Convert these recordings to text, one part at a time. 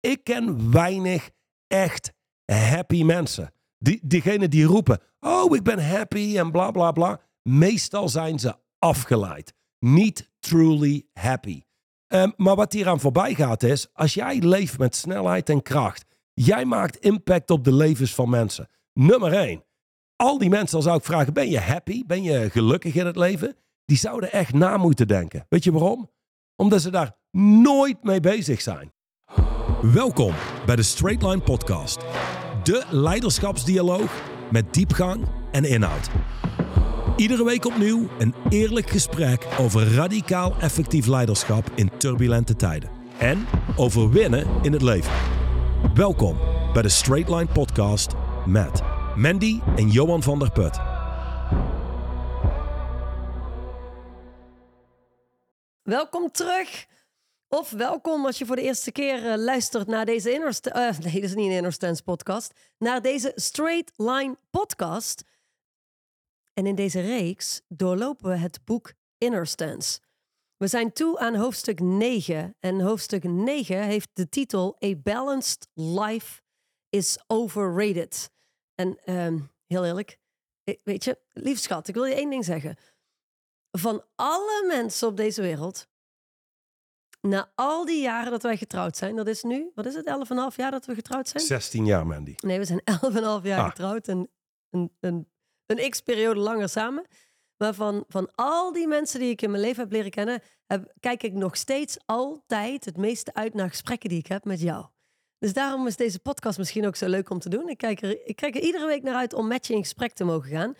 Ik ken weinig echt happy mensen. Die, diegenen die roepen, oh ik ben happy en bla bla bla. Meestal zijn ze afgeleid. Niet truly happy. Um, maar wat hier aan voorbij gaat is, als jij leeft met snelheid en kracht, jij maakt impact op de levens van mensen. Nummer één. Al die mensen, dan zou ik vragen, ben je happy? Ben je gelukkig in het leven? Die zouden echt na moeten denken. Weet je waarom? Omdat ze daar nooit mee bezig zijn. Welkom bij de Straight Line Podcast. De leiderschapsdialoog met diepgang en inhoud. Iedere week opnieuw een eerlijk gesprek over radicaal effectief leiderschap in turbulente tijden. En over winnen in het leven. Welkom bij de Straight Line Podcast met Mandy en Johan van der Put. Welkom terug. Of welkom als je voor de eerste keer uh, luistert naar deze Inner uh, Nee, dat is niet een Inner Stance podcast. Naar deze Straight Line podcast. En in deze reeks doorlopen we het boek Inner Stance. We zijn toe aan hoofdstuk 9. En hoofdstuk 9 heeft de titel A Balanced Life is Overrated. En um, heel eerlijk, weet je, lief schat, ik wil je één ding zeggen. Van alle mensen op deze wereld, na al die jaren dat wij getrouwd zijn, dat is nu, wat is het, 11,5 jaar dat we getrouwd zijn? 16 jaar, Mandy. Nee, we zijn 11,5 jaar ah. getrouwd en een, een, een x-periode langer samen. Maar van, van al die mensen die ik in mijn leven heb leren kennen, heb, kijk ik nog steeds altijd het meeste uit naar gesprekken die ik heb met jou. Dus daarom is deze podcast misschien ook zo leuk om te doen. Ik kijk er, ik kijk er iedere week naar uit om met je in gesprek te mogen gaan.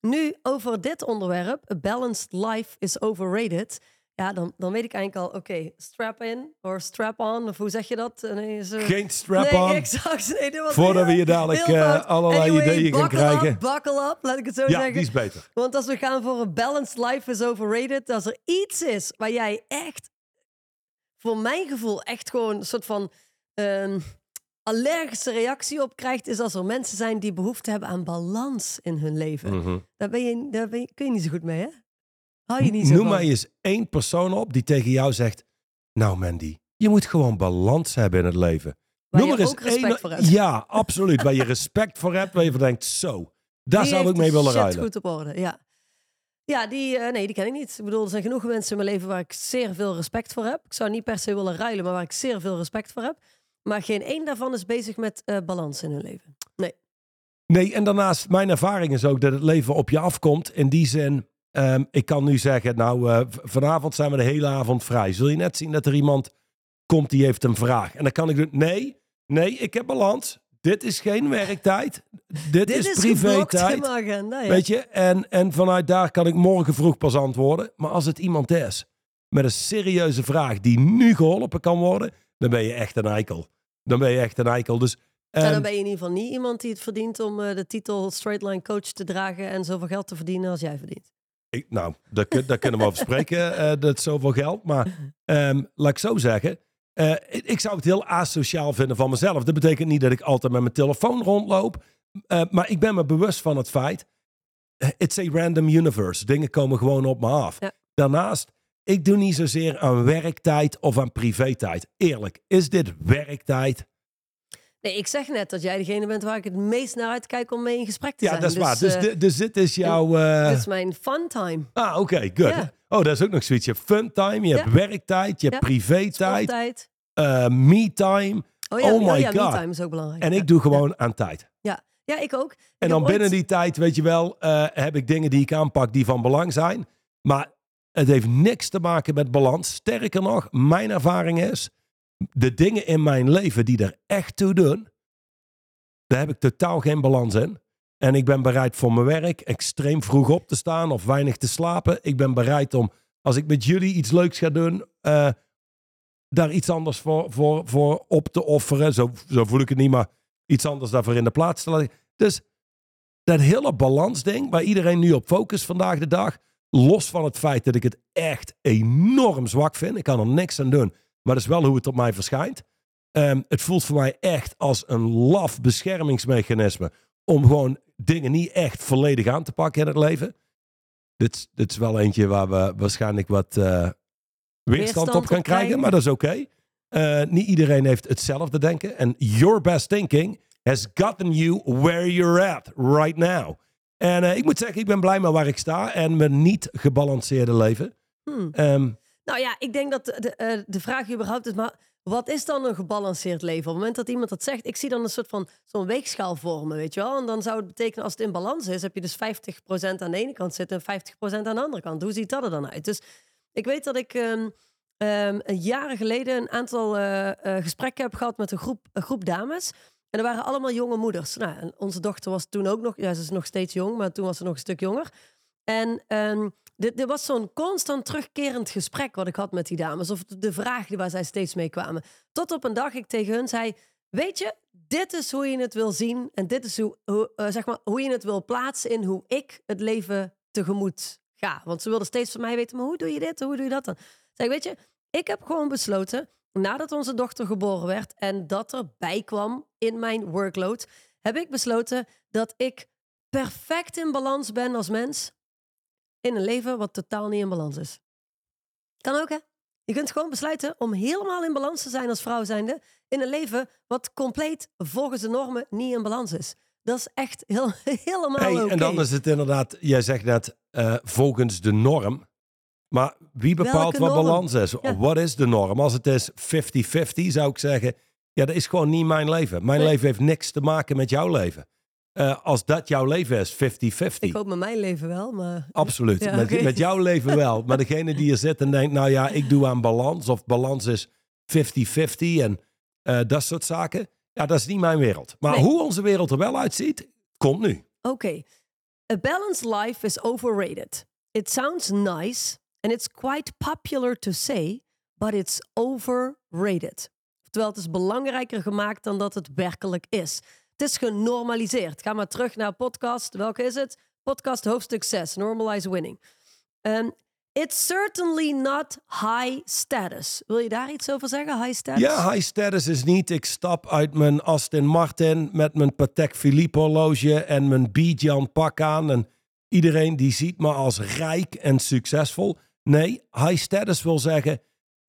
Nu over dit onderwerp, A Balanced Life is Overrated. Ja, dan, dan weet ik eigenlijk al, oké, strap in of strap on, of hoe zeg je dat? Nee, zo... Geen strap on. Nee, exact. Nee, Voordat we je dadelijk uh, allerlei ideeën gaan krijgen. Up, buckle up, laat ik het zo ja, zeggen. Ja, die is beter. Want als we gaan voor een balanced life is overrated, als er iets is waar jij echt, voor mijn gevoel, echt gewoon een soort van um, allergische reactie op krijgt, is als er mensen zijn die behoefte hebben aan balans in hun leven. Mhm. Daar, ben je, daar ben je, kun je niet zo goed mee, hè? Hou je niet zo Noem maar eens één persoon op die tegen jou zegt: Nou, Mandy, je moet gewoon balans hebben in het leven. Waar Noem je eens ook respect één, voor hebt. Ja, absoluut. waar je respect voor hebt, waar je van denkt: Zo, daar zou ik mee willen ruilen. goed op orde, ja. Ja, die, uh, nee, die ken ik niet. Ik bedoel, er zijn genoeg mensen in mijn leven waar ik zeer veel respect voor heb. Ik zou niet per se willen ruilen, maar waar ik zeer veel respect voor heb. Maar geen één daarvan is bezig met uh, balans in hun leven. Nee. Nee, en daarnaast, mijn ervaring is ook dat het leven op je afkomt. In die zin, um, ik kan nu zeggen, nou, uh, vanavond zijn we de hele avond vrij. Zul je net zien dat er iemand komt die heeft een vraag. En dan kan ik doen, nee, nee, ik heb balans. Dit is geen werktijd. Dit, Dit is, is privé-tijd. Agenda, ja. Weet je, en, en vanuit daar kan ik morgen vroeg pas antwoorden. Maar als het iemand is met een serieuze vraag die nu geholpen kan worden, dan ben je echt een eikel. Dan ben je echt een eikel. Dus, um, dan ben je in ieder geval niet iemand die het verdient om uh, de titel Straight Line Coach te dragen en zoveel geld te verdienen als jij verdient. Ik, nou, daar, daar kunnen we over spreken, uh, dat zoveel geld. Maar um, laat ik zo zeggen, uh, ik zou het heel asociaal vinden van mezelf. Dat betekent niet dat ik altijd met mijn telefoon rondloop. Uh, maar ik ben me bewust van het feit, it's a random universe. Dingen komen gewoon op me af. Ja. Daarnaast, ik doe niet zozeer aan werktijd of aan privé-tijd. Eerlijk, is dit werktijd? Nee, ik zeg net dat jij degene bent waar ik het meest naar uitkijk om mee in gesprek te zijn. Ja, dat is dus, waar. Dus, uh, dus dit is jouw... Uh... Dit is mijn fun time. Ah, oké, okay, good. Oh, dat is ook nog zoiets. Je hebt fun time, je hebt werktijd, je hebt privé-tijd. Uh, me time. Oh, ja, oh my ja, god. me time is ook belangrijk. En ik doe gewoon aan tijd. Ja. ja, ik ook. En dan binnen die tijd, weet je wel, heb ik dingen die ik aanpak die van belang zijn. Maar het heeft niks te maken met balans. Sterker nog, mijn ervaring is, de dingen in mijn leven die er echt toe doen, daar heb ik totaal geen balans in. En ik ben bereid voor mijn werk extreem vroeg op te staan of weinig te slapen. Ik ben bereid om, als ik met jullie iets leuks ga doen, uh, daar iets anders voor, voor, voor op te offeren. Zo, zo voel ik het niet, maar iets anders daarvoor in de plaats te laten. Dus dat hele balansding, waar iedereen nu op focust vandaag de dag, los van het feit dat ik het echt enorm zwak vind. Ik kan er niks aan doen, maar dat is wel hoe het op mij verschijnt. Um, het voelt voor mij echt als een laf beschermingsmechanisme om gewoon dingen niet echt volledig aan te pakken in het leven. Dit, dit is wel eentje waar we waarschijnlijk wat uh, weerstand, weerstand, op gaan krijgen, maar dat is oké. Okay. Eh, niet iedereen heeft hetzelfde denken. En your best thinking has gotten you where you're at right now. En eh, ik moet zeggen, ik ben blij met waar ik sta en mijn niet gebalanceerde leven. Hmm. Ehm, Nou ja, ik denk dat de, eh, de vraag überhaupt is, maar wat is dan een gebalanceerd leven? Op het moment dat iemand dat zegt, ik zie dan een soort van zo'n weegschaal vormen, weet je wel? En dan zou het betekenen, als het in balans is, heb je dus 50% aan de ene kant zitten en 50% aan de andere kant. Hoe ziet dat er dan uit? Dus ik weet dat ik ehm, ehm, een jaren geleden een aantal eh, eh, gesprekken heb gehad met een groep, een groep dames. En er waren allemaal jonge moeders. Nou, onze dochter was toen ook nog, ja, ze is nog steeds jong, maar toen was ze nog een stuk jonger. En ehm, dit was zo'n constant terugkerend gesprek wat ik had met die dames. Of de vraag waar zij steeds mee kwamen. Tot op een dag ik tegen hun zei: Weet je, dit is hoe je het wil zien. En dit is hoe, eh, zeg maar, hoe je het wil plaatsen in hoe ik het leven tegemoet ga. Want ze wilden steeds van mij weten: maar hoe doe je dit? Hoe doe je dat dan? Zeg, weet je, ik heb gewoon besloten. Nadat onze dochter geboren werd en dat erbij kwam in mijn workload, heb ik besloten dat ik perfect in balans ben als mens in een leven wat totaal niet in balans is. Kan ook, hè? Je kunt gewoon besluiten om helemaal in balans te zijn als vrouw zijnde in een leven wat compleet volgens de normen niet in balans is. Dat is echt heel, helemaal hey, oké. En dan is het inderdaad, jij zegt net eh, volgens de norm. Maar wie bepaalt Welke wat norm? balans is? Ja. Wat is de norm? Als het is 50-50 zou ik zeggen, ja, dat is gewoon niet mijn leven. Mijn Nee. leven heeft niks te maken met jouw leven. Eh, als dat jouw leven is, 50-50. Ik hoop met mijn leven wel, maar... Absoluut. Ja, met, met jouw leven wel. Maar degene die er zit en denkt, nou ja, ik doe aan balans. Of balans is 50-50 en eh, dat soort zaken. Ja, dat is niet mijn wereld. Maar Nee. hoe onze wereld er wel uitziet, komt nu. Oké. A balanced life is overrated. It sounds nice and it's quite popular to say, but it's overrated. Terwijl het is belangrijker gemaakt dan dat het werkelijk is. Het is genormaliseerd. Ga maar terug naar podcast. Welke is het? Podcast hoofdstuk 6, Normalize Winning. Um, it's certainly not high status. Wil je daar iets over zeggen? High status? Ja, high status is niet. Ik stap uit mijn Aston Martin met mijn Patek Philippe horloge en mijn Bijan pak aan. En iedereen die ziet me als rijk en succesvol. Nee, high status wil zeggen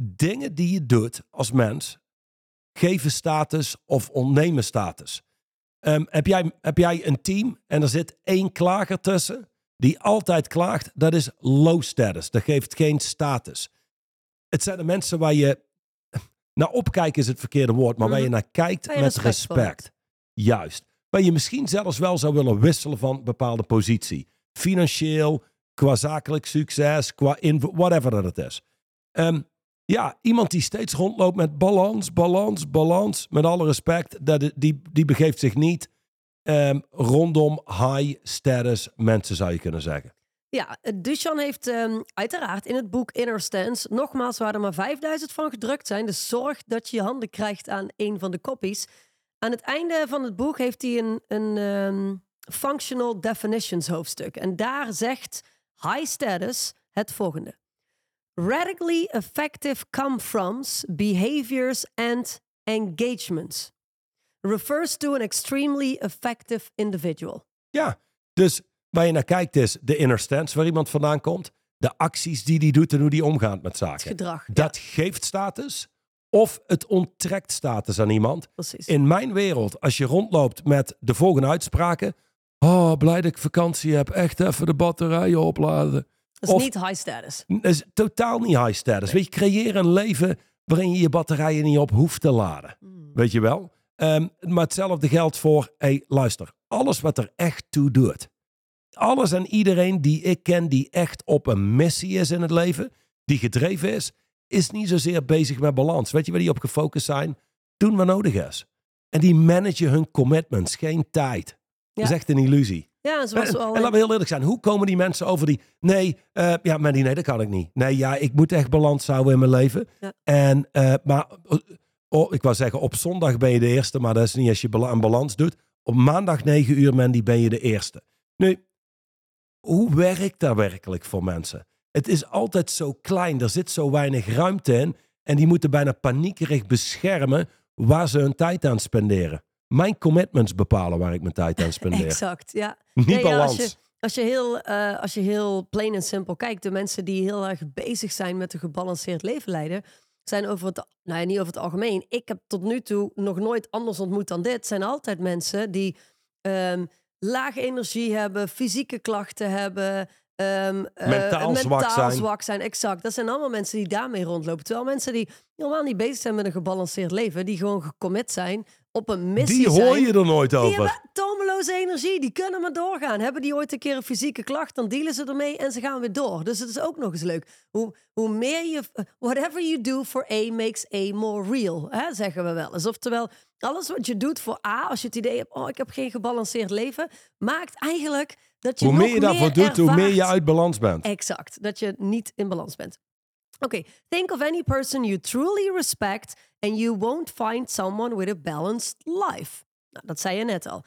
dingen die je doet als mens geven status of ontnemen status. Ehm, heb, jij, heb jij een team en er zit één klager tussen die altijd klaagt? Dat is low status. Dat geeft geen status. Het zijn de mensen waar je naar opkijken is het verkeerde woord, maar waar je Mhm. naar kijkt je met respect. Juist. Waar je misschien zelfs wel zou willen wisselen van bepaalde positie. Financieel, qua zakelijk succes, qua invloed, whatever dat het is. Ehm, ja, iemand die steeds rondloopt met balans, balans, balans, met alle respect, dat, die, die begeeft zich niet ehm, rondom high status mensen, zou je kunnen zeggen. Ja, Duchan heeft ehm, uiteraard in het boek Inner Stance, nogmaals, waar er maar 5000 van gedrukt zijn, dus zorg dat je je handen krijgt aan een van de copies. Aan het einde van het boek heeft hij een, een ehm, functional definitions hoofdstuk. En daar zegt high status het volgende. Radically effective come-froms, behaviors and engagements. Refers to an extremely effective individual. Ja, dus waar je naar kijkt is de inner stance waar iemand vandaan komt. De acties die die doet en hoe die omgaat met Het zaken. gedrag. Dat geeft status of het onttrekt status aan iemand. Precies. In mijn wereld, als je rondloopt met de volgende uitspraken. Oh, blij dat ik vakantie heb. Echt even de batterijen opladen. Dat is of- niet high status. Dat is totaal niet high status. Weet je, creëer een leven waarin je je batterijen niet op hoeft te laden. Hmm. Weet je wel? Ehm, maar hetzelfde geldt voor, hey, luister, alles wat er echt toe doet. Alles en iedereen die ik ken die echt op een missie is in het leven, die gedreven is, is niet zozeer bezig met balans. Weet je waar die op gefocust zijn? Doen wat nodig is. En die managen hun commitments, geen tijd. Dat is echt een illusie. Ja, zoals En, we al... en laten we heel eerlijk zijn. Hoe komen die mensen over die... Nee, eh, ja, maar die, nee, dat kan ik niet. Nee, ja, ik moet echt balans houden in mijn leven. Ja. En, eh, maar, oh, ik wou zeggen, op zondag ben je de eerste, maar dat is niet als je een balans doet. Op maandag 9 uur, Mandy, ben je de eerste. Nu, hoe werkt dat werkelijk voor mensen? Het is altijd zo klein, er zit zo weinig ruimte in. En die moeten bijna paniekerig beschermen waar ze hun tijd aan spenderen. Mijn commitments bepalen waar ik mijn tijd aan spendeer. Exact, ja. Niet Nee, ja, balans. als, je, als, je heel, eh, als je heel plain en simpel kijkt, de mensen die heel erg bezig zijn met een gebalanceerd leven leiden, zijn over het, nou ja, niet over het algemeen. Ik heb tot nu toe nog nooit anders ontmoet dan dit. Zijn altijd mensen die ehm, lage energie hebben, fysieke klachten hebben. ehm, eh, Mentaal zwak zijn. zwak zijn. Exact. Dat zijn allemaal mensen die daarmee rondlopen. Terwijl mensen die helemaal niet bezig zijn met een gebalanceerd leven, die gewoon gecommit zijn op een missie Die hoor je er nooit Die over. hebben tomeloze energie, die kunnen maar doorgaan. Hebben die ooit een keer een fysieke klacht, dan dealen ze ermee en ze gaan weer door. Dus het is ook nog eens leuk. Hoe, hoe meer je, whatever you do for A makes A more real, hè, zeggen we wel eens. Oftewel, alles wat je doet voor A, als je het idee hebt, oh, ik heb geen gebalanceerd leven, maakt eigenlijk dat je Hoe meer je daarvoor doet, hoe meer je uit balans bent. Exact, dat je niet in balans bent. Oké, think of any person you truly respect and you won't find someone with a balanced life. Nou, dat zei je net al.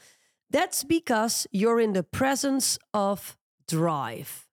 That's because you're in the presence of drive.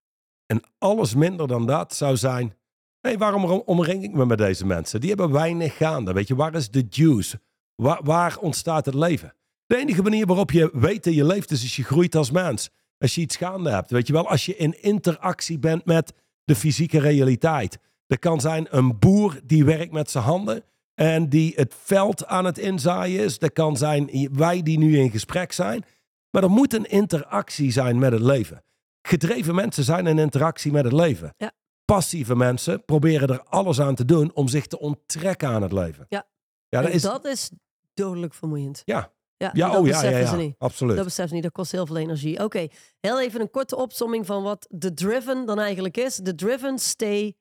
En alles minder dan dat zou zijn. Hé, waarom om- omring ik me met deze mensen? Die hebben weinig gaande. Weet je, waar is de juice? Waar, waar ontstaat het leven? De enige manier waarop je weet dat je leeft is als je groeit als mens. Als je iets gaande hebt. Weet je wel, als je in interactie bent met de fysieke realiteit. Er kan zijn een boer die werkt met zijn handen en die het veld aan het inzaaien is. Er kan zijn wij die nu in gesprek zijn. Maar er moet een interactie zijn met het leven. Gedreven mensen zijn in interactie met het leven. Ja. Passieve mensen proberen er alles aan te doen om zich te onttrekken aan het leven. Ja. Ja, dat is. dat is dodelijk vermoeiend. Ja, Ja, ja, dat oh ja, ja, beseffen ja, ze niet. absoluut. Dat beseffen ze niet, dat kost heel veel energie. Oké, heel even een korte opsomming van wat de driven dan eigenlijk is. De driven stay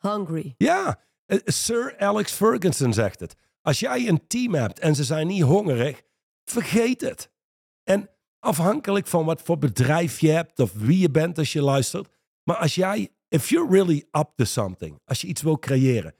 hungry. Ja, eh, Sir Alex Ferguson zegt het. Als jij een team hebt en ze zijn niet hongerig, vergeet het. En afhankelijk van wat voor bedrijf je hebt of wie je bent als je luistert. Maar als jij, if you're really up to something, als je iets wil creëren.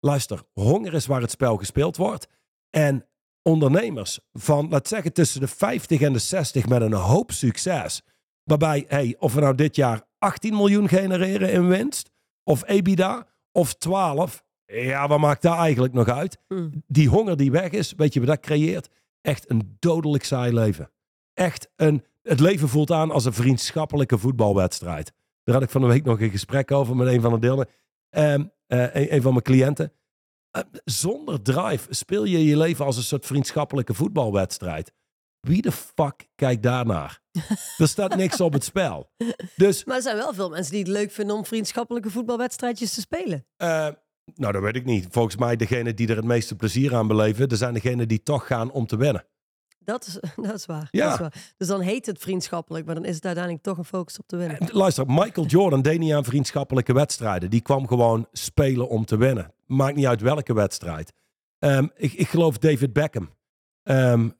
Luister, honger is waar het spel gespeeld wordt. En ondernemers van, laat zeggen, tussen de 50 en de 60 met een hoop succes. Waarbij, hey, of we nou dit jaar 18 miljoen genereren in winst, of EBITDA, of 12. Ja, wat maakt daar eigenlijk nog uit? Hmm. Die honger die weg is, weet je wat dat creëert? Echt een dodelijk saai leven. Echt een, het leven voelt aan als een vriendschappelijke voetbalwedstrijd. Daar had ik van de week nog een gesprek over met een van de delen. Eh, een, een van mijn cliënten. Eh, zonder drive speel je je leven als een soort vriendschappelijke voetbalwedstrijd. Wie de fuck kijkt daarnaar? er staat niks op het spel. Dus Maar er zijn wel veel mensen die het leuk vinden om vriendschappelijke voetbalwedstrijdjes te spelen. Eh, nou, dat weet ik niet. Volgens mij degene die er het meeste plezier aan beleven, er zijn degenen die toch gaan om te winnen. Dat is, dat is waar. Ja. Dat is waar. Dus dan heet het vriendschappelijk, maar dan is het uiteindelijk toch een focus op te winnen. En Luister, Michael Jordan deed niet aan vriendschappelijke wedstrijden. Die kwam gewoon spelen om te winnen. Maakt niet uit welke wedstrijd. Ehm, ik, ik geloof David Beckham, ehm,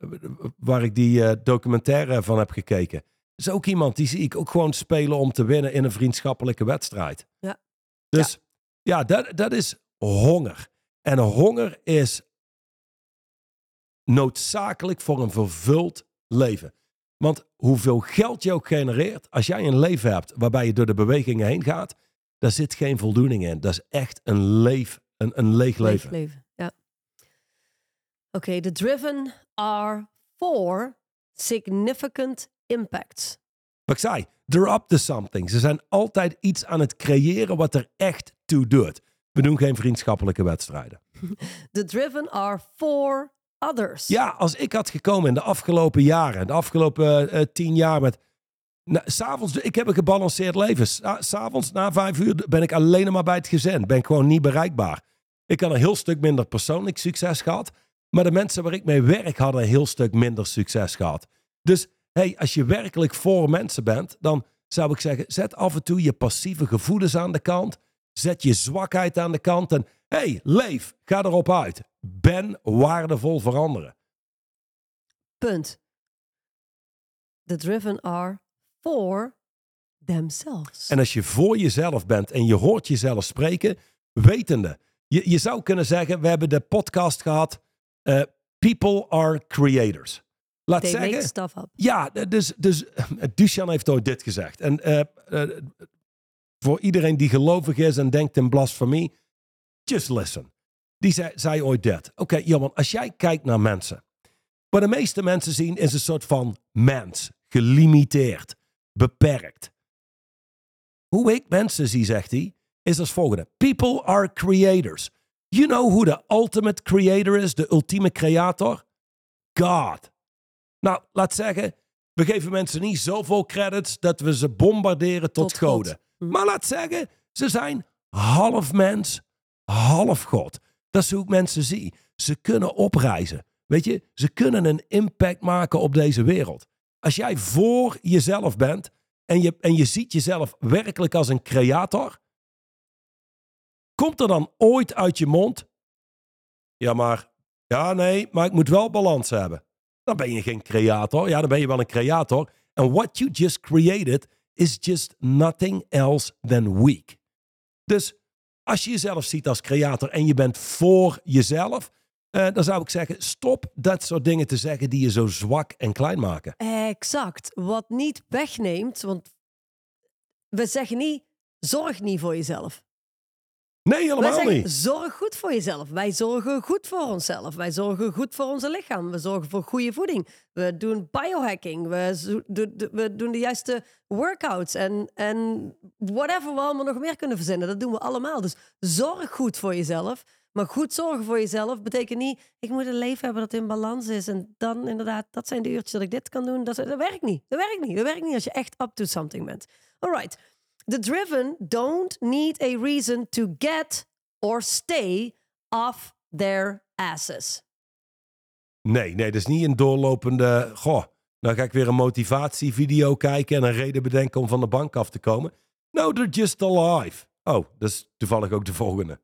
waar ik die eh, documentaire van heb gekeken. is ook iemand die zie ik ook gewoon spelen om te winnen in een vriendschappelijke wedstrijd. Ja. Dus ja, dat, dat is honger. En honger is noodzakelijk voor een vervuld leven. Want hoeveel geld je ook genereert, als jij een leven hebt waarbij je door de bewegingen heen gaat, daar zit geen voldoening in. Dat is echt een, leef, een, een leeg leven. Leeg leven. Oké, de driven are for significant impacts. Wat ik zei, they're up to something. Ze zijn altijd iets aan het creëren wat er echt toe doet. We doen geen vriendschappelijke wedstrijden. The driven are for others. Ja, als ik had gekomen in de afgelopen jaren, de afgelopen eh, tien jaar met. Nou, s'avonds, ik heb een gebalanceerd leven. Sa- S'avonds na vijf uur ben ik alleen maar bij het gezin. Ben ik gewoon niet bereikbaar. Ik had een heel stuk minder persoonlijk succes gehad. Maar de mensen waar ik mee werk hadden een heel stuk minder succes gehad. Dus hey, als je werkelijk voor mensen bent, dan zou ik zeggen: zet af en toe je passieve gevoelens aan de kant. Zet je zwakheid aan de kant. En hey, leef. Ga erop uit. Ben waardevol voor anderen. Punt. The driven are for themselves. En als je voor jezelf bent en je hoort jezelf spreken, wetende. Je, je zou kunnen zeggen, we hebben de podcast gehad, eh, People are creators. Laat They make zeggen, stuff up. ja, dus, dus Duchan heeft ooit dit gezegd. En eh, eh, voor iedereen die gelovig is en denkt in blasfemie, just listen. Die zei, zei ooit dit. Oké, Johan, als jij kijkt naar mensen. Wat de meeste mensen zien is een soort van mens. Gelimiteerd. Beperkt. Hoe ik mensen zie, zegt hij, is als volgende. People are creators. You know who the ultimate creator is, de ultieme creator? God. Nou, laat zeggen, we geven mensen niet zoveel credits dat we ze bombarderen tot, Tot God. goden. Hm. Maar laat zeggen, ze zijn half mens, half God. Dat is hoe ik mensen zie. Ze kunnen opreizen. Weet je, ze kunnen een impact maken op deze wereld. Als jij voor jezelf bent en je, en je ziet jezelf werkelijk als een creator, komt er dan ooit uit je mond, ja maar, ja nee, maar ik moet wel balans hebben. Dan ben je geen creator. Ja, dan ben je wel een creator. And what you just created is just nothing else than weak. Dus als je jezelf ziet als creator en je bent voor jezelf, eh, dan zou ik zeggen, stop dat soort dingen te zeggen die je zo zwak en klein maken. Exact. Wat niet wegneemt, want we zeggen niet, zorg niet voor jezelf. Nee, Wij helemaal zeggen, niet. zorg goed voor jezelf. Wij zorgen goed voor onszelf. Wij zorgen goed voor onze lichaam. We zorgen voor goede voeding. We doen biohacking. We, do- we doen de juiste workouts. En, en whatever we allemaal nog meer kunnen verzinnen. Dat doen we allemaal. Dus zorg goed voor jezelf. Maar goed zorgen voor jezelf betekent niet... ik moet een leven hebben dat in balans is. En dan inderdaad, dat zijn de uurtjes dat ik dit kan doen. Dat, dat werkt niet. Dat werkt niet. Dat werkt niet als je echt up to something bent. All right. The driven don't need a reason to get or stay off their asses. Nee, nee, dat is niet een doorlopende. Goh, dan ga ik weer een motivatievideo kijken en een reden bedenken om van de bank af te komen. No, they're just alive. Oh, dat is toevallig ook de volgende.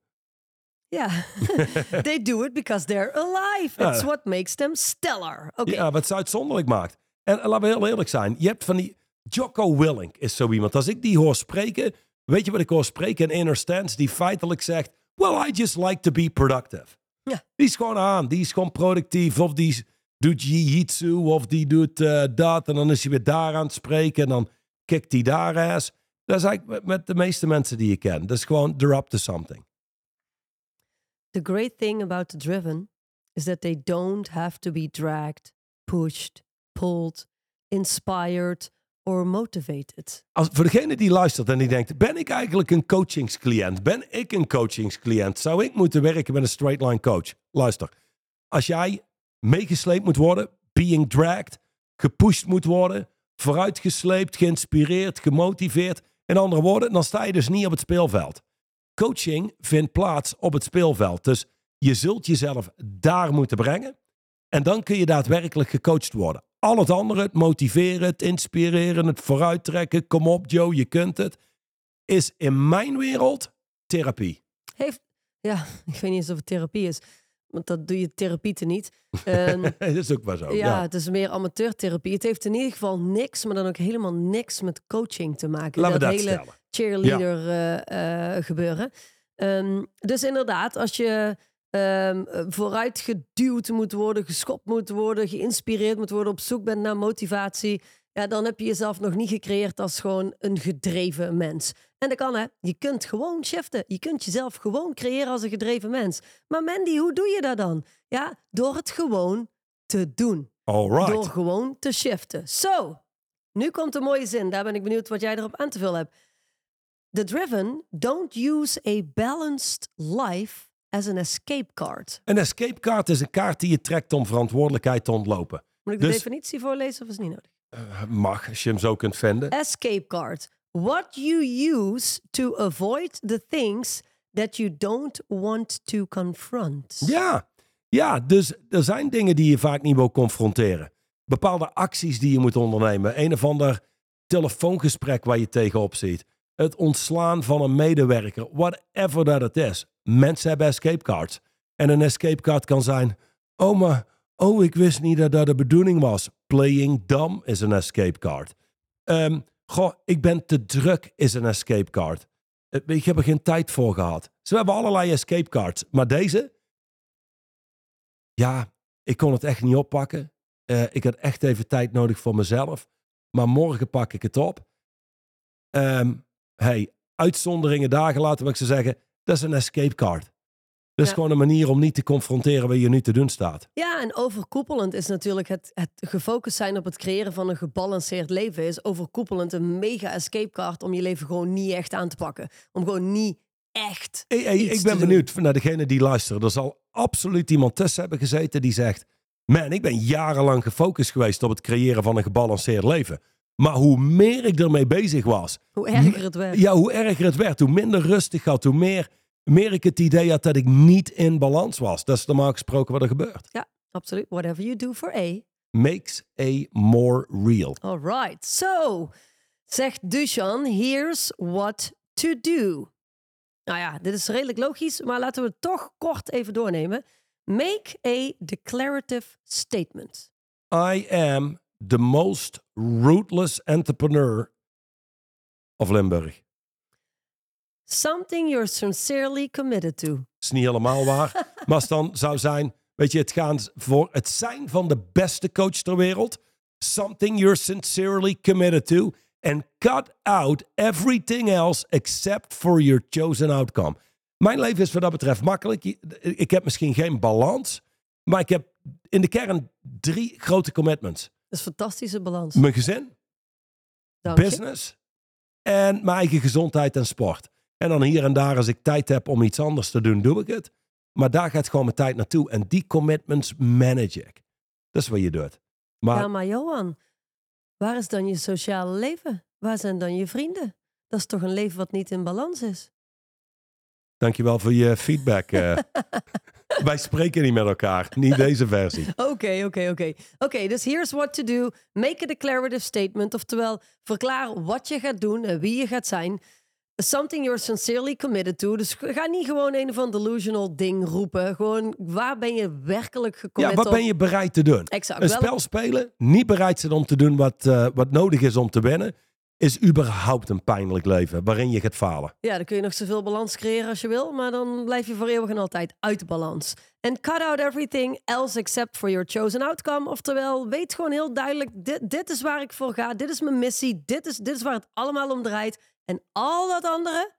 Yeah, they do it because they're alive. Ja. It's what makes them stellar. Ja, wat ze uitzonderlijk maakt. En laten we heel eerlijk zijn. Je hebt van die. Jocko Willink is zo iemand. Als ik die hoor spreken. Weet je wat ik hoor spreken? Een inner stance die feitelijk zegt. Well, I just like to be productive. Ja. Die is gewoon aan. Die is gewoon productief. Of die doet jiu-jitsu. Of die doet eh, dat. En dan is hij weer daar aan het spreken. En dan kikt hij daar ass. Dat is eigenlijk met- de meeste mensen die je ken. Dat is gewoon, they're up to something. the great thing about the driven is that they don't have to be dragged, pushed, pulled, inspired or motivated. Als, voor degene die luistert en die denkt, ben ik eigenlijk een coachingscliënt? Ben ik een coachingscliënt? Zou ik moeten werken met een straight line coach? Luister, als jij meegesleept moet worden, being dragged, gepusht moet worden, vooruitgesleept, geïnspireerd, gemotiveerd, in andere woorden, dan sta je dus niet op het speelveld. Coaching vindt plaats op het speelveld. Dus je zult jezelf daar moeten brengen. En dan kun je daadwerkelijk gecoacht worden. Al het andere, het motiveren, het inspireren, het vooruittrekken. Kom op, Joe, je kunt het. Is in mijn wereld therapie. Heeft, ja, ik weet niet eens of het therapie is, want dat doe je therapieten niet. Ehm, dat is ook wel zo. ja, Ja. het is meer amateurtherapie. Het heeft in ieder geval niks, maar dan ook helemaal niks met coaching te maken. Laten we dat hele stellen. cheerleader eh, eh, gebeuren. Ehm, dus inderdaad, als je ehm, eh, vooruit geduwd moet worden, geschopt moet worden, geïnspireerd moet worden, op zoek bent naar motivatie, ja, dan heb je jezelf nog niet gecreëerd als gewoon een gedreven mens. En dat kan hè. Je kunt gewoon shiften. Je kunt jezelf gewoon creëren als een gedreven mens. Maar Mandy, hoe doe je dat dan? Ja, door het gewoon te doen. Door gewoon te shiften. Zo, nu komt een mooie zin. Daar ben ik benieuwd wat jij erop aan te vullen hebt. The driven don't use a balanced life as an escape card. Een escape card is een kaart die je trekt om verantwoordelijkheid te ontlopen. Moet ik de Dus- definitie voorlezen of is het niet nodig? Eh, mag, als je hem zo kunt vinden. Escape card. What you use to avoid the things that you don't want to confront. Ja, ja, dus er zijn dingen die je vaak niet wil confronteren. Bepaalde acties die je moet ondernemen. Een of ander telefoongesprek waar je tegenop ziet. Het ontslaan van een medewerker. Whatever dat het is. Mensen hebben escape cards. En een escape card kan zijn... Maar... Oh, ik wist niet dat dat de bedoeling was. Playing dumb is een escape card. Ehm, goh, ik ben te druk is een escape card. Eh, Ik heb er geen tijd voor gehad. Ze hebben allerlei escape cards. Maar deze, ja, ik kon het echt niet oppakken. Eh, ik had echt even tijd nodig voor mezelf. Maar morgen pak ik het op. Ehm, hey, uitzonderingen dagen laten we ik ze zeggen. Dat is een escape card. Dat is Ja. gewoon een manier om niet te confronteren wat je nu te doen staat. Ja, en overkoepelend is natuurlijk het, het gefocust zijn op het creëren van een gebalanceerd leven. Is overkoepelend een mega escape card om je leven gewoon niet echt aan te pakken. Om gewoon niet echt Hey, ik ben benieuwd naar degene die luisteren. Er zal absoluut iemand tussen hebben gezeten die zegt... Man, ik ben jarenlang gefocust geweest op het creëren van een gebalanceerd leven. Maar hoe meer ik ermee bezig was... Hoe erger het werd. Ja, hoe erger het werd, hoe minder rustig had, hoe meer, meer ik het idee had dat ik niet in balans was. Dat is normaal gesproken wat er gebeurt. Absoluut. Whatever you do for A. Makes A more real. All right. So, zegt Dushan, here's what to do. Nou ja, dit is redelijk logisch, maar laten we het toch kort even doornemen. Make a declarative statement. I am the most rootless entrepreneur of Limburg. Something you're sincerely committed to. is niet helemaal waar. maar dan zou zijn, weet je, het gaan voor het zijn van de beste coach ter wereld. Something you're sincerely committed to. And cut out everything else except for your chosen outcome. Mijn leven is wat dat betreft makkelijk. Ik heb misschien geen balans. Maar ik heb in de kern drie grote commitments. Dat is een fantastische balans. Mijn gezin, Dank je. business en mijn eigen gezondheid en sport. En dan hier en daar, als ik tijd heb om iets anders te doen, doe ik het. Maar daar gaat gewoon mijn tijd naartoe. En die commitments manage ik. Dat is wat je doet. Maar Ja, maar Johan, waar is dan je sociale leven? Waar zijn dan je vrienden? Dat is toch een leven wat niet in balans is? dankjewel voor je feedback. Wij spreken niet met elkaar. Niet deze versie. Oké, oké, oké. Oké, dus here's what to do. Make a declarative statement. Oftewel, verklaar wat je gaat doen en wie je gaat zijn. Something you're sincerely committed to. Dus ga niet gewoon een of ander delusional ding roepen. Gewoon, waar ben je werkelijk Ja, gecommit wat op? ben je bereid te doen? Exact. Een Wel- spel spelen, niet bereid zijn om te doen wat, eh, wat nodig is om te winnen, is überhaupt een pijnlijk leven waarin je gaat falen. Ja, dan kun je nog zoveel balans creëren als je wil, maar dan blijf je voor eeuwig en altijd uit de balans. En cut out everything else except for your chosen outcome. Oftewel, weet gewoon heel duidelijk, dit, dit is waar ik voor ga, dit is mijn missie, dit is, dit is waar het allemaal om draait. En al dat andere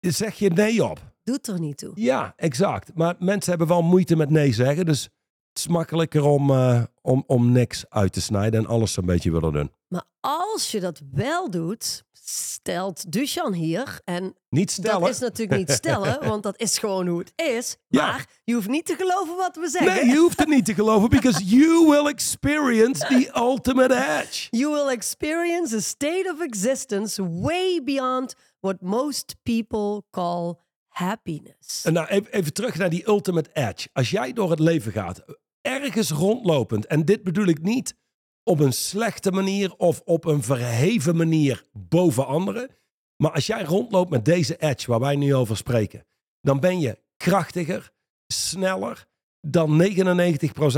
Zeg je nee op? doet er niet toe. Ja, exact. Maar mensen hebben wel moeite met nee zeggen. Dus het is makkelijker om, eh, om, om niks uit te snijden en alles een beetje willen doen. Maar als je dat wel doet, stelt Dushan hier, en Niet stellen. dat is natuurlijk niet stellen, want dat is gewoon hoe het is. Ja. Maar je hoeft niet te geloven wat we zeggen. Nee, je hoeft het niet te geloven, because you will experience the ultimate edge. You will experience a state of existence way beyond what most people call happiness. En nou, even, even terug naar die ultimate edge. Als jij door het leven gaat, ergens rondlopend, en dit bedoel ik niet op een slechte manier of op een verheven manier boven anderen. Maar als jij rondloopt met deze edge waar wij nu over spreken, dan ben je krachtiger, sneller dan 99%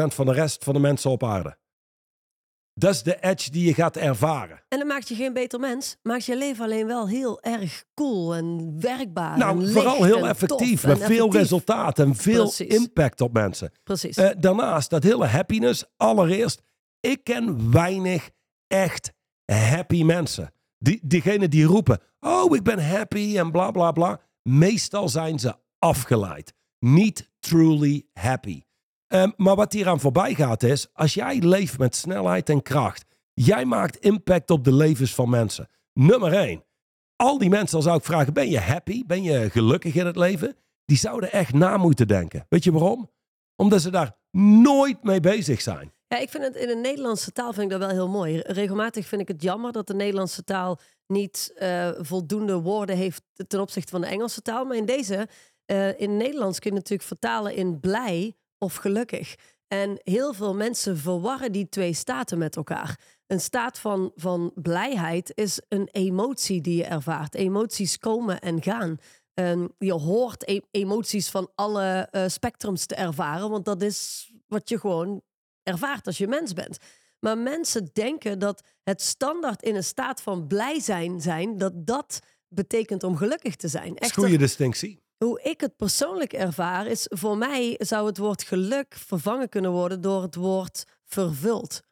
van de rest van de mensen op aarde. Dat is de edge die je gaat ervaren. En dat maakt je geen beter mens, maakt je leven alleen wel heel erg cool en werkbaar. Nou, en vooral heel effectief, met veel effectief. resultaat en veel Precies. impact op mensen. Precies. Eh, daarnaast, dat hele happiness. Allereerst, ik ken weinig echt happy mensen. Die, diegenen die roepen, oh, ik ben happy en bla bla bla. Meestal zijn ze afgeleid. Niet truly happy. Ehm, maar wat hier aan voorbij gaat is, als jij leeft met snelheid en kracht, jij maakt impact op de levens van mensen. Nummer één. Al die mensen, dan zou ik vragen, ben je happy? Ben je gelukkig in het leven? Die zouden echt na moeten denken. Weet je waarom? Omdat ze daar nooit mee bezig zijn. Ja, ik vind het in de Nederlandse taal vind ik dat wel heel mooi. Regelmatig vind ik het jammer dat de Nederlandse taal niet eh, voldoende woorden heeft ten opzichte van de Engelse taal. Maar in deze, eh, in Nederlands kun je natuurlijk vertalen in blij of gelukkig. En heel veel mensen verwarren die twee staten met elkaar. Een staat van, van blijheid is een emotie die je ervaart. Emoties komen en gaan. En je hoort e- emoties van alle eh, spectrums te ervaren, want dat is wat je gewoon ervaart als je mens bent. Maar mensen denken dat het standaard in een staat van blij zijn, zijn dat dat betekent om gelukkig te zijn. Echter, goede distinctie. Hoe ik het persoonlijk ervaar, is voor mij zou het woord geluk vervangen kunnen worden door het woord vervuld.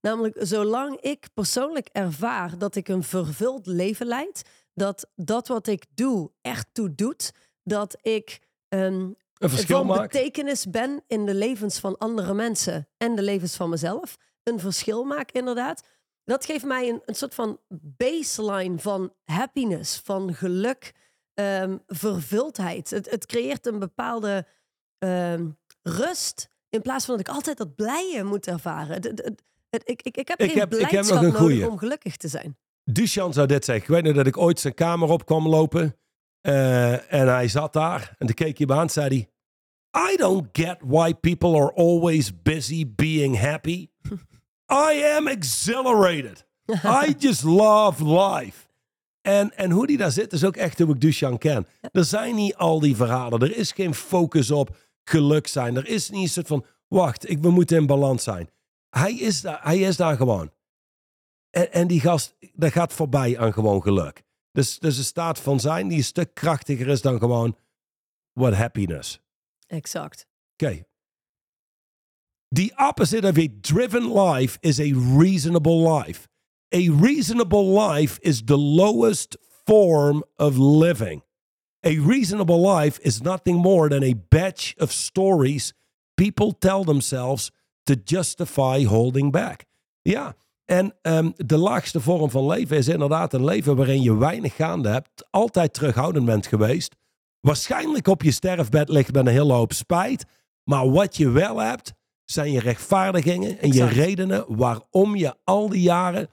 Namelijk, zolang ik persoonlijk ervaar dat ik een vervuld leven leid, dat dat wat ik doe echt toe doet, dat ik ehm, Een verschil van maken. betekenis ben in de levens van andere mensen en de levens van mezelf. Een verschil maak, inderdaad. Dat geeft mij een, een soort van baseline van happiness, van geluk. Ehm, vervuldheid. Het, het creëert een bepaalde ehm, rust. In plaats van dat ik altijd dat blije moet ervaren. Het, het, ik, ik, ik heb geen ik heb blijdschap een nodig goeie. om gelukkig te zijn. Duchan zou dit zeggen. Ik weet nog dat ik ooit zijn kamer op kwam lopen. eh, en hij zat daar. En toen keek hij me aan en zei hij... I don't get why people are always busy being happy. I am exhilarated. I just love life. En, en hoe die daar zit is ook echt hoe ik Duchan ken. Er zijn niet al die verhalen. Er is geen focus op geluk zijn. Er is niet een soort van... Wacht, ik, we moeten in balans zijn. Hij is daar, hij is daar gewoon. En, en die gast, dat gaat voorbij aan gewoon geluk. Dus, dus een staat van zijn die een stuk krachtiger is dan gewoon what happiness. Exact. Oké. The opposite of a driven life is a reasonable life. A reasonable life is the lowest form of living. A reasonable life is nothing more than a batch of stories people tell themselves to justify holding back. Ja, en ehm, de laagste vorm van leven is inderdaad een leven waarin je weinig gaande hebt, altijd terughoudend bent geweest, waarschijnlijk op je sterfbed ligt met een hele hoop spijt, maar wat je wel hebt, zijn je rechtvaardigingen en je redenen waarom je al die jaren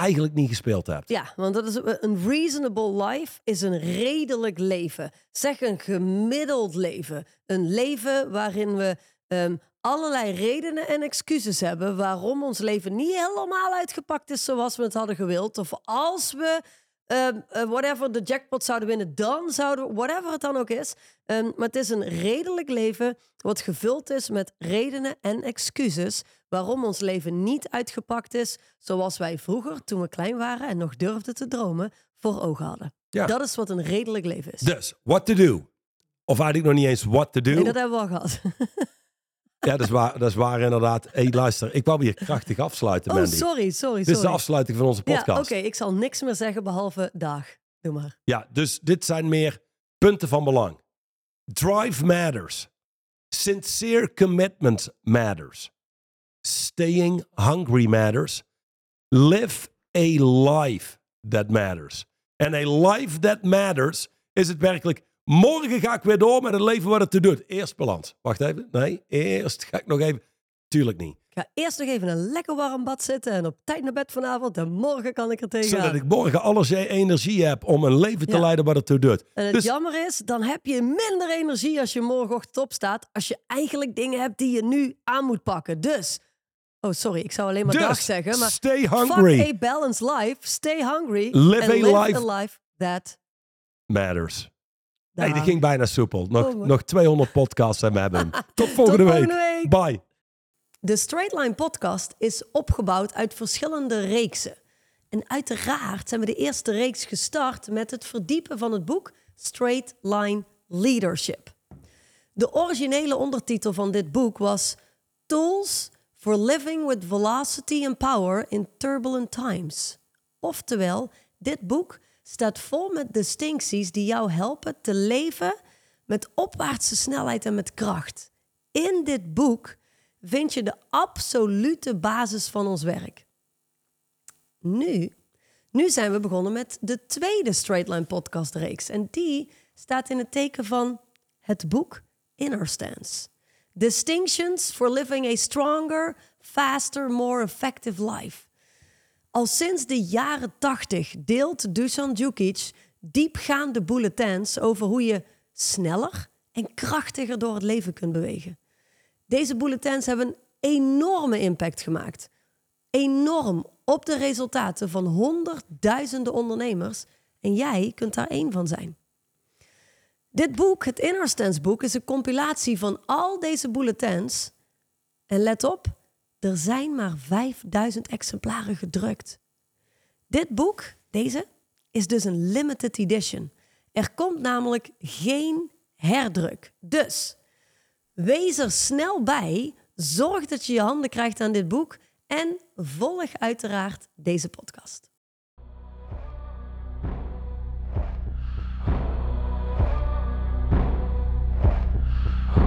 eigenlijk niet gespeeld hebt. Ja, want dat is een reasonable life is een redelijk leven. Zeg een gemiddeld leven. Een leven waarin we ehm, allerlei redenen en excuses hebben waarom ons leven niet helemaal uitgepakt is zoals we het hadden gewild. Of als we eh, whatever de jackpot zouden winnen, dan zouden we, whatever het dan ook is. Ehm, maar het is een redelijk leven wat gevuld is met redenen en excuses waarom ons leven niet uitgepakt is zoals wij vroeger, toen we klein waren en nog durfden te dromen, voor ogen hadden. Ja. Dat is wat een redelijk leven is. Dus, what to do? Of eigenlijk nog niet eens what to do. Nee, dat hebben we al gehad. Ja, dat is waar, dat is waar inderdaad. Hé, luister, ik wou hier krachtig afsluiten, Oh, Mandy. sorry, sorry, Dit is de sorry. afsluiting van onze Ja, podcast. oké, ik zal niks meer zeggen behalve dag. Doe maar. Ja, dus dit zijn meer punten van belang. Drive matters. Sincere commitment matters. Staying hungry matters. Live a life that matters. En a life that matters is het werkelijk. Morgen ga ik weer door met een leven wat het te doet. Eerst balans. Wacht even. Nee, eerst ga ik nog even. Tuurlijk niet. Ik ga eerst nog even een lekker warm bad zitten en op tijd naar bed vanavond. En morgen kan ik er Zodat tegenaan. ik morgen alles energie heb om een leven te Ja. leiden wat het toe doet. En het Dus jammer is, dan heb je minder energie als je morgenochtend opstaat. Als je eigenlijk dingen hebt die je nu aan moet pakken. Dus, oh sorry, ik zou alleen maar Dus, dag zeggen. Maar stay hungry. fuck a balanced life. Stay hungry. Live a live life- a life that... matters. Hey, die ging bijna soepel. Nog, Oh, nog 200 podcasts en we hebben hem. Tot volgende, Tot week. volgende week. Bye. De Straight Line podcast is opgebouwd uit verschillende reeksen. En uiteraard zijn we de eerste reeks gestart met het verdiepen van het boek Straight Line Leadership. De originele ondertitel van dit boek was Tools for Living with Velocity and Power in Turbulent Times. Oftewel, dit boek staat vol met distincties die jou helpen te leven met opwaartse snelheid en met kracht. In dit boek vind je de absolute basis van ons werk. Nu, nu zijn we begonnen met de tweede Straight Line podcast reeks. En die staat in het teken van het boek Inner Stance. Distinctions for living a stronger, faster, more effective life. Al sinds de jaren 80 deelt Dusan Djukic diepgaande bulletins over hoe je sneller en krachtiger door het leven kunt bewegen. Deze bulletins hebben een enorme impact gemaakt. Enorm op de resultaten van honderdduizenden ondernemers. En jij kunt daar één van zijn. Dit boek, het Inner Stance boek, is een compilatie van al deze bulletins. En let op, er zijn maar 5000 exemplaren gedrukt. Dit boek, deze, is dus een limited edition. Er komt namelijk geen herdruk. Dus wees er snel bij. Zorg dat je je handen krijgt aan dit boek. En volg uiteraard deze podcast.